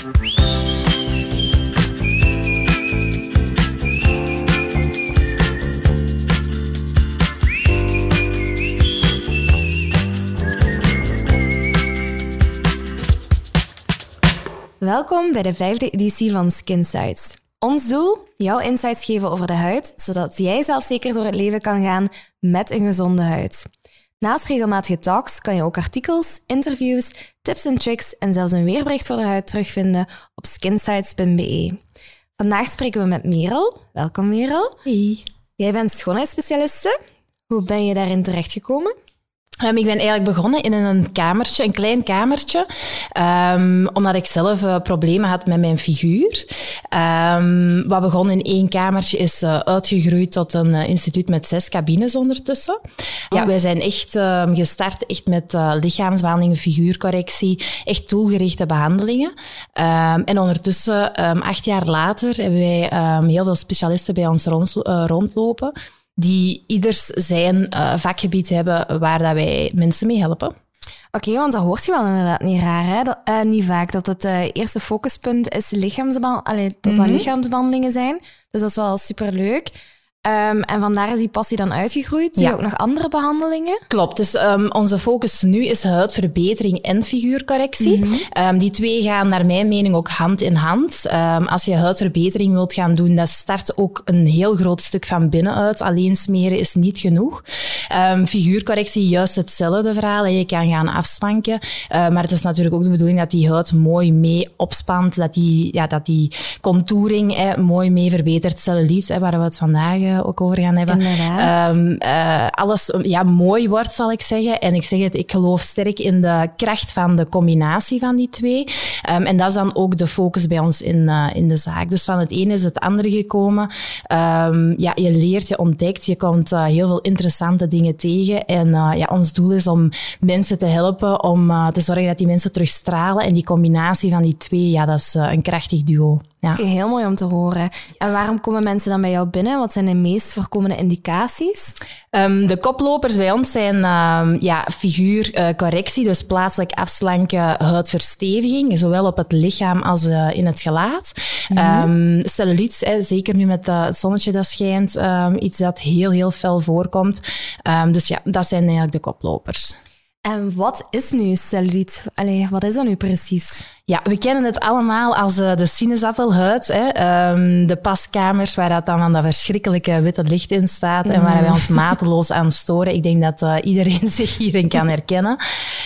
Welkom bij de vijfde editie van Skinsights. Ons doel? Jouw insights geven over de huid, zodat jij zelfzeker door het leven kan gaan met een gezonde huid. Naast regelmatige talks kan je ook artikels, interviews, tips en tricks en zelfs een weerbericht voor de huid terugvinden op skinsights.be. Vandaag spreken we met Merel. Welkom Merel. Hey. Jij bent schoonheidsspecialiste. Hoe ben je daarin terechtgekomen? Um, ik ben eigenlijk begonnen in een kamertje, een klein kamertje, um, omdat ik zelf uh, problemen had met mijn figuur. Um, wat begon in één kamertje is uh, uitgegroeid tot een uh, instituut met zes cabines ondertussen. Oh. Ja, wij zijn echt gestart echt met lichaamsbehandelingen, figuurcorrectie, echt doelgerichte behandelingen. en ondertussen, acht jaar later, hebben wij heel veel specialisten bij ons rond, rondlopen die ieders zijn uh, vakgebied hebben waar dat wij mensen mee helpen. Oké, okay, want dat hoort je wel inderdaad niet raar, hè? Dat, uh, niet vaak, dat het uh, eerste focuspunt is Allee, dat dat mm -hmm. lichaamsbehandelingen zijn. Dus dat is wel superleuk. Um, en vandaar is die passie dan uitgegroeid. Je ook nog andere behandelingen? Klopt. Dus um, onze focus nu is huidverbetering en figuurcorrectie. Mm -hmm. um, die twee gaan naar mijn mening ook hand in hand. als je huidverbetering wilt gaan doen, dat start ook een heel groot stuk van binnenuit. Alleen smeren is niet genoeg. Figuurcorrectie, juist hetzelfde verhaal. Je kan gaan afslanken. Uh, maar het is natuurlijk ook de bedoeling dat die huid mooi mee opspant. Dat die, ja, dat die contouring eh, mooi mee verbetert. Cellulite, waar we het vandaag ook over gaan hebben. Um, uh, alles ja, mooi wordt, zal ik zeggen. En ik zeg het, ik geloof sterk in de kracht van de combinatie van die twee. Um, en dat is dan ook de focus bij ons in, in de zaak. Dus van het ene is het andere gekomen. Ja, je leert, je ontdekt, je komt heel veel interessante dingen tegen. En ja, ons doel is om mensen te helpen, om te zorgen dat die mensen terugstralen. En die combinatie van die twee, ja, dat is een krachtig duo. Ja. Okay, heel mooi om te horen. En waarom komen mensen dan bij jou binnen? Wat zijn de meest voorkomende indicaties? Um, de koplopers bij ons zijn um, ja, figuurcorrectie, dus plaatselijk afslanken, huidversteviging, zowel op het lichaam als uh, in het gelaat. Mm -hmm. um, zeker nu met uh, het zonnetje dat schijnt, iets dat heel, heel fel voorkomt. dus ja, dat zijn eigenlijk de koplopers. En wat is nu cellulite? Allee, wat is dat nu precies? Ja, we kennen het allemaal als uh, de sinaasappelhuid. Hè? Um, de paskamers waar dat dan van dat verschrikkelijke witte licht in staat mm. en waar wij ons mateloos aan storen. Ik denk dat uh, iedereen zich hierin kan herkennen.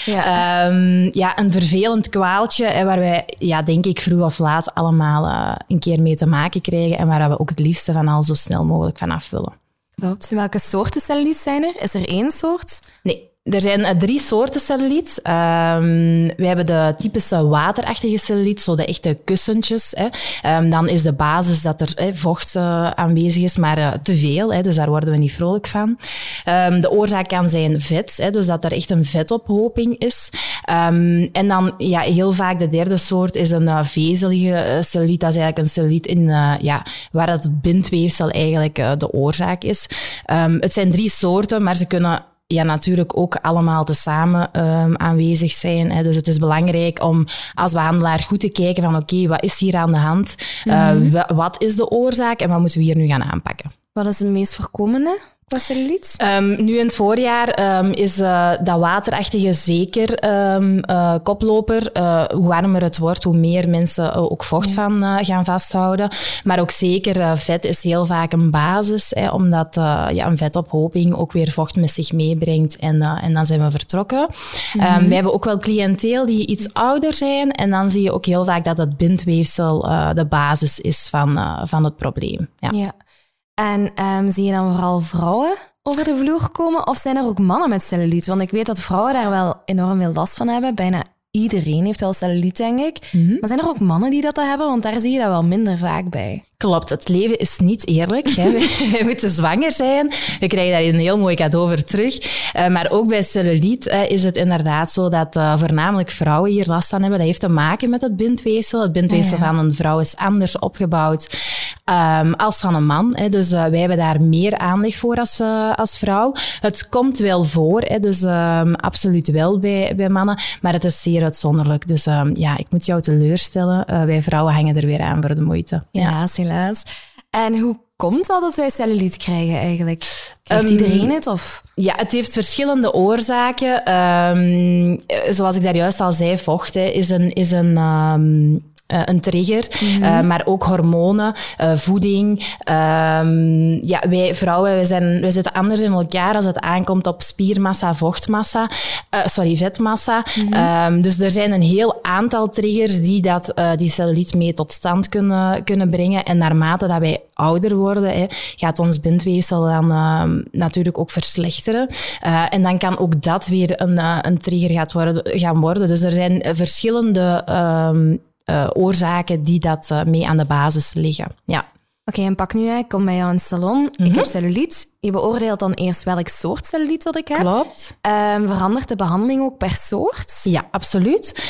Ja, um, ja een vervelend kwaaltje hè, waar wij, ja, denk ik, vroeg of laat allemaal uh, een keer mee te maken krijgen en waar we ook het liefste van al zo snel mogelijk vanaf willen. Klopt. Welke soorten cellulite zijn er? Is er één soort? Nee, er zijn uh, drie soorten cellulite. Um, we hebben de typische waterachtige cellulite, zo de echte kussentjes. Hè. Um, dan is de basis dat er vocht uh, aanwezig is, maar uh, te veel. Hè, dus daar worden we niet vrolijk van. Um, de oorzaak kan zijn vet, hè, dus dat er echt een vetophoping is. en dan ja, heel vaak de derde soort is een vezelige cellulite. Dat is eigenlijk een cellulite in, ja, waar het bindweefsel eigenlijk de oorzaak is. het zijn drie soorten, maar ze kunnen ja, natuurlijk ook allemaal tezamen um, aanwezig zijn. Hè. Dus het is belangrijk om als behandelaar goed te kijken van oké, okay, wat is hier aan de hand? Mm -hmm. uh, wat is de oorzaak en wat moeten we hier nu gaan aanpakken? Wat is de meest voorkomende? Um, nu in het voorjaar um, is uh, dat waterachtige zeker um, uh, koploper. Uh, hoe warmer het wordt, hoe meer mensen ook vocht van gaan vasthouden. Maar ook zeker vet is heel vaak een basis, hè, omdat ja, een vetophoping ook weer vocht met zich meebrengt. En, en dan zijn we vertrokken. Mm -hmm. we hebben ook wel cliënteel die iets ouder zijn. En dan zie je ook heel vaak dat het bindweefsel de basis is van, van het probleem. Ja. ja. En um, zie je dan vooral vrouwen over de vloer komen? Of zijn er ook mannen met cellulite? Want ik weet dat vrouwen daar wel enorm veel last van hebben. Bijna iedereen heeft wel cellulite, denk ik. Mm -hmm. Maar zijn er ook mannen die dat hebben? Want daar zie je dat wel minder vaak bij. Klopt, het leven is niet eerlijk. Hè. We moeten zwanger zijn. We krijgen daar een heel mooi cadeau voor terug. Uh, maar ook bij cellulite uh, is het inderdaad zo dat uh, voornamelijk vrouwen hier last van hebben. Dat heeft te maken met het bindweefsel. Het bindweefsel ja. van een vrouw is anders opgebouwd ehm, als van een man. Hè. Dus wij hebben daar meer aandacht voor als, als vrouw. Het komt wel voor, hè. dus ehm, absoluut wel bij, bij mannen, maar het is zeer uitzonderlijk. Dus ehm, ja, ik moet jou teleurstellen. wij vrouwen hangen er weer aan voor de moeite. Helaas, helaas. En hoe komt dat dat wij cellulite krijgen eigenlijk? Krijgt um, iedereen het? Of? Ja, het heeft verschillende oorzaken. Um, zoals ik daar juist al zei, vocht is een, is een um, uh, een trigger, mm -hmm. uh, maar ook hormonen, uh, voeding. Um, ja, wij vrouwen wij zijn, wij zitten anders in elkaar als het aankomt op spiermassa, vochtmassa, sorry, vetmassa. Mm -hmm. um, dus er zijn een heel aantal triggers die dat, die cellulite mee tot stand kunnen, kunnen brengen. En naarmate dat wij ouder worden, hè, gaat ons bindweefsel dan natuurlijk ook verslechteren. en dan kan ook dat weer een, een trigger gaat worden, gaan worden. Dus er zijn verschillende um, uh, oorzaken die dat uh, mee aan de basis liggen. Ja. Oké, okay, en pak nu, ik kom bij jou in het salon. Mm -hmm. Ik heb cellulite. Je beoordeelt dan eerst welk soort cellulite dat ik heb. Klopt. Um, verandert de behandeling ook per soort? Ja, absoluut.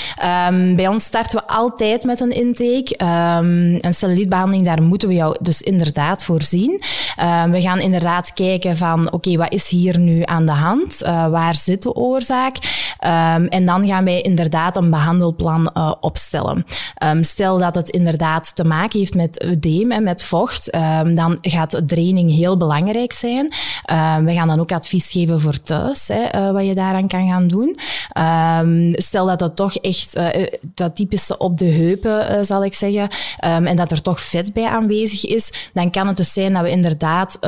Um, bij ons starten we altijd met een intake. Um, een cellulitebehandeling, daar moeten we jou dus inderdaad voor zien. we gaan inderdaad kijken van, oké, okay, wat is hier nu aan de hand? Uh, waar zit de oorzaak? En dan gaan wij inderdaad een behandelplan uh, opstellen. stel dat het inderdaad te maken heeft met eudeem en met vocht, dan gaat draining heel belangrijk zijn. We gaan dan ook advies geven voor thuis, hè, uh, wat je daaraan kan gaan doen. Stel dat dat toch echt uh, dat typische op de heupen, zal ik zeggen, en dat er toch vet bij aanwezig is, dan kan het dus zijn dat we inderdaad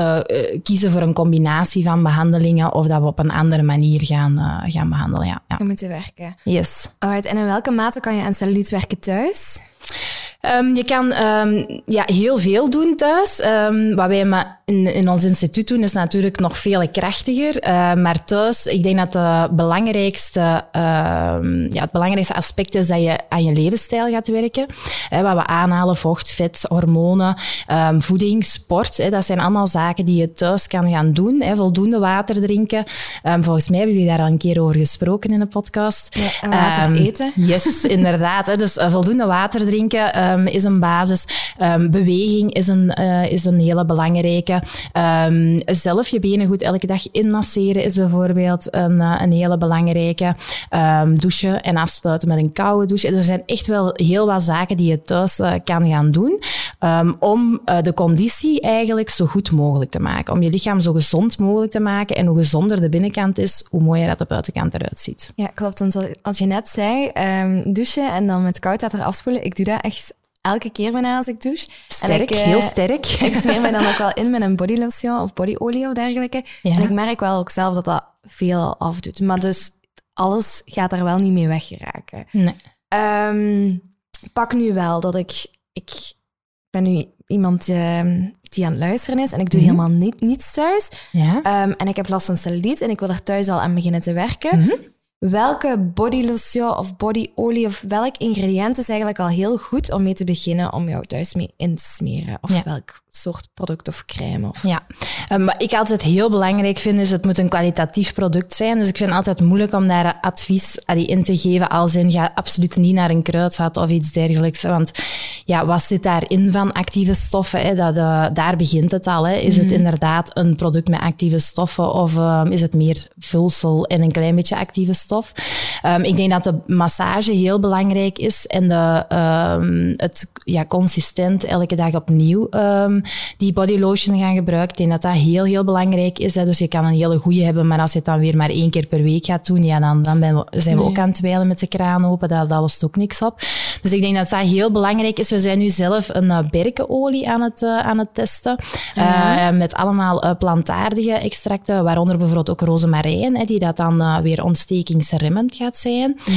kiezen voor een combinatie van behandelingen of dat we op een andere manier gaan, gaan behandelen. Ja, ja. We moeten werken. Yes. Alright, en in welke mate kan je aan cellulite werken thuis? Um, je kan um, ja, heel veel doen thuis. Um, wat wij in, in ons instituut doen, is natuurlijk nog veel krachtiger. Uh, maar thuis, ik denk dat de belangrijkste, ja, het belangrijkste aspect is dat je aan je levensstijl gaat werken. Hè, wat we aanhalen, vocht, vet, hormonen, voeding, sport. Hè, dat zijn allemaal zaken die je thuis kan gaan doen. Hè, voldoende water drinken. volgens mij hebben jullie daar al een keer over gesproken in de podcast. Ja, eten. Yes, inderdaad. Hè, dus uh, voldoende water drinken is een basis. Beweging is een, is een hele belangrijke. Um, zelf je benen goed elke dag inmasseren is bijvoorbeeld een, uh, een hele belangrijke. douchen en afsluiten met een koude douche. Er zijn echt wel heel wat zaken die je thuis uh, kan gaan doen om de conditie eigenlijk zo goed mogelijk te maken. Om je lichaam zo gezond mogelijk te maken. En hoe gezonder de binnenkant is, hoe mooier dat de buitenkant eruit ziet. Ja, klopt. Want als je net zei, douchen en dan met koud water afspoelen, ik doe dat echt elke keer bijna als ik douche. Sterk, ik, heel sterk. Ik smeer me dan ook wel in met een bodylotion of bodyolie of dergelijke. Ja. En ik merk wel ook zelf dat dat veel afdoet. Maar dus alles gaat er wel niet mee weggeraken. Nee. Um, pak nu wel dat ik... Ik ben nu iemand uh, die aan het luisteren is en ik doe mm -hmm. helemaal niet, niets thuis. Ja. Um, en ik heb last van cellulite en ik wil er thuis al aan beginnen te werken. Mm -hmm welke bodylotion of bodyolie of welk ingrediënt is eigenlijk al heel goed om mee te beginnen om jou thuis mee in te smeren? Of welk soort product of crème. Of... Ja, um, wat ik altijd heel belangrijk vind, is het moet een kwalitatief product zijn. Dus ik vind het altijd moeilijk om daar advies in te geven. Als in, ga absoluut niet naar een kruidvat of iets dergelijks. Want ja, wat zit daarin van actieve stoffen? Hè? Dat, uh, daar begint het al. Hè? Is mm -hmm. het mhm. inderdaad een product met actieve stoffen of um, is het meer vulsel en een klein beetje actieve stof? Um, ik denk dat de massage heel belangrijk is en de, het ja, consistent elke dag opnieuw die body lotion gaan gebruiken. Ik denk dat dat heel, heel belangrijk is. Hè. Dus je kan een hele goede hebben, maar als je het dan weer maar één keer per week gaat doen, ja, dan, dan we, zijn we ook aan het twijlen met de kraan open. Dat, dat lost ook niks op. Dus ik denk dat dat heel belangrijk is. We zijn nu zelf een uh, berkenolie aan het, uh, aan het testen. Uh, met allemaal plantaardige extracten, waaronder bijvoorbeeld ook rozemarijn, hè, die dat dan weer ontstekingsremmend gaat zijn. Mm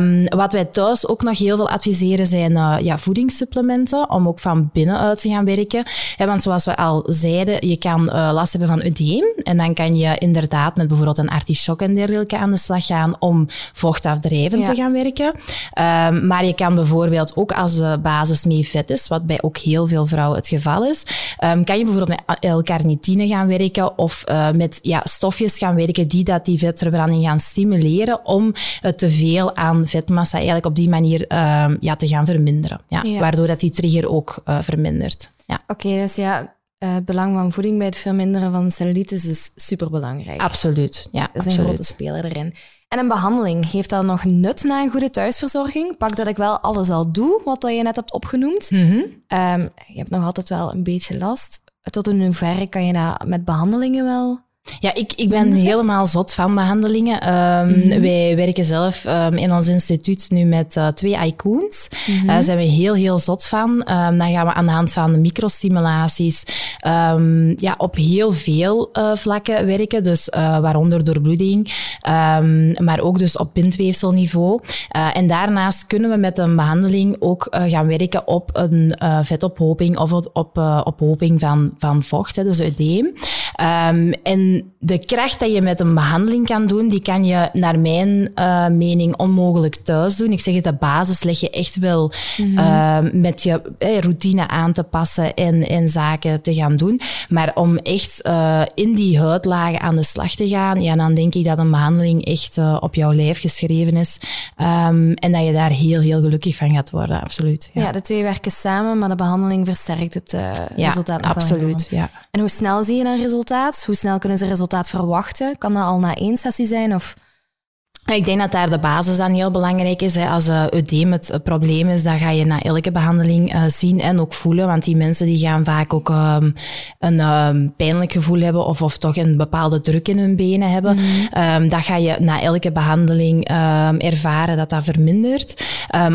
um, wat wij thuis ook nog heel veel adviseren zijn ja, voedingssupplementen, om ook van binnenuit te gaan werken. Want zoals we al zeiden, je kan last hebben van udeem. En dan kan je inderdaad met bijvoorbeeld een artichok en dergelijke aan de slag gaan om vochtafdrijvend ja. te gaan werken. Um, maar je kan bijvoorbeeld ook als de basis mee vet is, wat bij ook heel veel vrouwen het geval is, um, kan je bijvoorbeeld met L-carnitine gaan werken of uh, met ja, stofjes gaan werken die dat die vetverbranding gaan stimuleren om het te veel aan vetmassa eigenlijk op die manier um, ja, te gaan verminderen. Ja, ja. Waardoor dat die trigger ook uh, vermindert. Ja. Oké, dus ja, uh, het belang van voeding bij het verminderen van cellulite is superbelangrijk. Absoluut, ja. Dat is een grote speler erin. En een behandeling, heeft dat nog nut na een goede thuisverzorging? Pak dat ik wel alles al doe, wat je net hebt opgenoemd. Mhm. Ehm, je hebt nog altijd wel een beetje last. Tot in hoeverre kan je dat met behandelingen wel ja, ik, ik ben helemaal zot van behandelingen. Um, Wij werken zelf um, in ons instituut nu met uh, twee icons. Mm -hmm. uh, zijn we heel, heel zot van. Um, dan gaan we aan de hand van microstimulaties ja, op heel veel uh, vlakken werken. Dus waaronder doorbloeding, maar ook dus op bindweefselniveau. en daarnaast kunnen we met een behandeling ook gaan werken op een vetophoping of op ophoping van, van vocht, hè, dus udeem. en de kracht dat je met een behandeling kan doen, die kan je naar mijn uh, mening onmogelijk thuis doen. Ik zeg het, de basis leg je echt wel mm -hmm. uh, met je eh, routine aan te passen en, en zaken te gaan doen. Maar om echt uh, in die huidlagen aan de slag te gaan, ja, dan denk ik dat een behandeling echt op jouw lijf geschreven is. Um, en dat je daar heel, heel gelukkig van gaat worden, absoluut. Ja, ja de twee werken samen, maar de behandeling versterkt het ja, resultaat. absoluut, ja. En hoe snel zie je dan resultaat? Hoe snel kunnen ze resultaat verwachten? Kan dat al na één sessie zijn? Of ik denk dat daar de basis dan heel belangrijk is. Als uh, ödeem het probleem is, dan ga je na elke behandeling uh, zien en ook voelen. Want die mensen die gaan vaak ook um, een um, pijnlijk gevoel hebben of, of toch een bepaalde druk in hun benen hebben. -hmm. um, dat ga je na elke behandeling ervaren dat dat vermindert.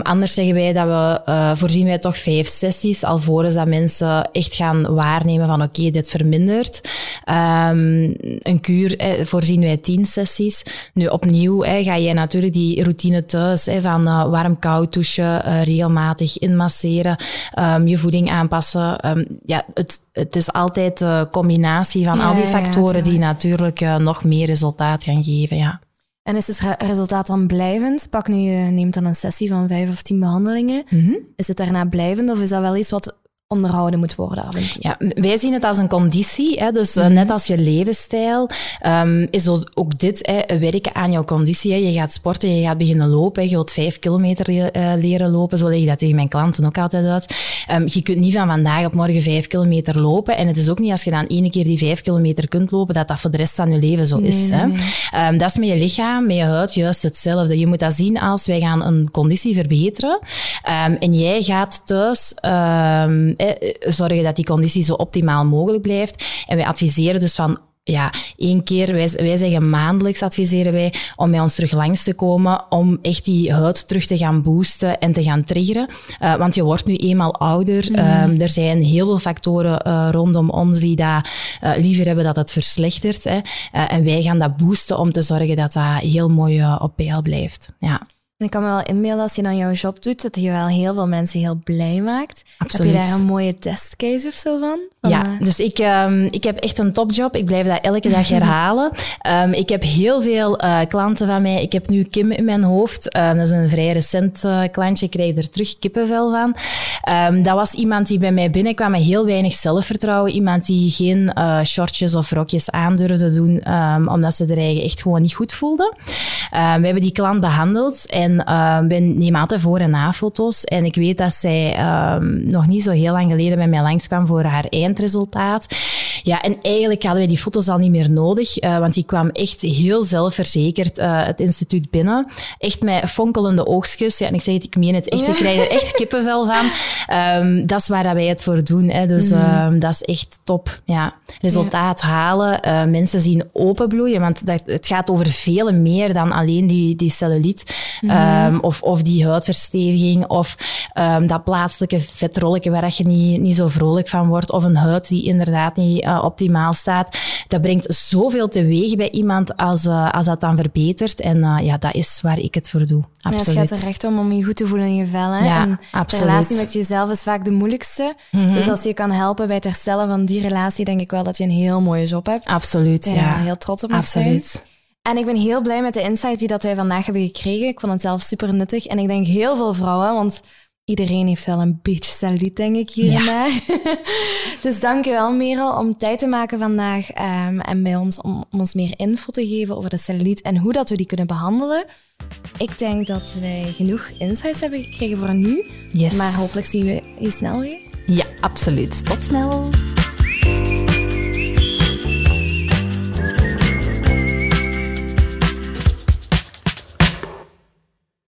anders zeggen wij dat we, voorzien wij toch vijf sessies alvorens dat mensen echt gaan waarnemen van oké, okay, dit vermindert. een kuur eh, voorzien wij tien sessies. Nu opnieuw ga je natuurlijk die routine thuis hè, van uh, warm koud douchen, uh, regelmatig inmasseren, um, je voeding aanpassen. Um, ja, het, het is altijd de combinatie van Ja, al die ja, factoren die tuurlijk. natuurlijk uh, nog meer resultaat gaan geven. Ja. En is het re- resultaat dan blijvend? Pak nu, je neemt dan een sessie van vijf of tien behandelingen. Mhm. Is het daarna blijvend of is dat wel iets wat onderhouden moet worden af en toe? Ja, wij zien het als een conditie. Hè? Dus Mhm. uh, net als je levensstijl um, is ook- dit hè, werken aan jouw conditie. Hè? Je gaat sporten, je gaat beginnen lopen. hè. Je wilt vijf kilometer uh, leren lopen. Zo leg ik dat tegen mijn klanten ook altijd uit. Um, je kunt niet van vandaag op morgen vijf kilometer lopen. En het is ook niet als je dan ene keer die vijf kilometer kunt lopen, dat dat voor de rest van je leven zo is. hè? nee. Um, dat is met je lichaam, met je huid juist hetzelfde. Je moet dat zien als wij gaan een conditie verbeteren. En jij gaat thuis eh, zorgen dat die conditie zo optimaal mogelijk blijft. En wij adviseren dus van ja, één keer, wij, wij zeggen maandelijks adviseren wij om bij ons terug langs te komen, om echt die huid terug te gaan boosten en te gaan triggeren. Uh, want je wordt nu eenmaal ouder. Um, er zijn heel veel factoren uh, rondom ons die dat, uh, liever hebben dat het verslechtert. Hè. En wij gaan dat boosten om te zorgen dat dat heel mooi op peil blijft. Ja. En ik kan me wel inbeelden als je dan jouw job doet, dat je wel heel veel mensen heel blij maakt. Absoluut. Heb je daar een mooie testcase of zo van? Van, Ja, eh, dus ik, um, ik heb echt een topjob. Ik blijf dat elke dag herhalen. Um, ik heb heel veel uh, klanten van mij. Ik heb nu Kim in mijn hoofd. Um, dat is een vrij recent uh, klantje. Ik krijg er terug kippenvel van. dat was iemand die bij mij binnenkwam met heel weinig zelfvertrouwen. Iemand die geen shortjes of rokjes aandurfde doen, omdat ze er eigen echt gewoon niet goed voelde. we hebben die klant behandeld en we nemen altijd voor- en na-foto's. En ik weet dat zij nog niet zo heel lang geleden bij mij langskwam voor haar eindresultaat. Ja, en eigenlijk hadden wij die foto's al niet meer nodig, uh, want die kwam echt heel zelfverzekerd uh, het instituut binnen. Echt met fonkelende oogstjes. Ja, en ik zeg het, ik meen het echt, ik krijg er echt kippenvel van. Um, dat is waar dat wij het voor doen. Hè. Dus mm. dat is echt top. Ja. Resultaat ja. halen, uh, mensen zien openbloeien, want dat, het gaat over veel meer dan alleen die, die cellulite mm. um, of, of die huidversteviging of dat plaatselijke vetrolletje waar je niet, niet zo vrolijk van wordt of een huid die inderdaad niet uh, optimaal staat. Dat brengt zoveel teweeg bij iemand als, uh, als dat dan verbetert. En uh, ja, dat is waar ik het voor doe. Absoluut. Ja, het gaat er echt om om je goed te voelen in je vel. Hè? Ja, en absoluut. De relatie met jezelf is vaak de moeilijkste. Mm -hmm. Dus als je kan helpen bij het herstellen van die relatie, denk ik wel dat je een heel mooie job hebt. Absoluut, ja. ja. heel trots op Absoluut. zijn. En ik ben heel blij met de insights die dat wij vandaag hebben gekregen. Ik vond het zelf super nuttig. En ik denk heel veel vrouwen, want iedereen heeft wel een beetje cellulite, denk ik, hier Ja. en daar. dus dank je wel, Merel, om tijd te maken vandaag um, en bij ons om, om, ons meer info te geven over de cellulite en hoe dat we die kunnen behandelen. Ik denk dat wij genoeg insights hebben gekregen voor nu. Yes. Maar hopelijk zien we je snel weer. Ja, absoluut. Tot snel.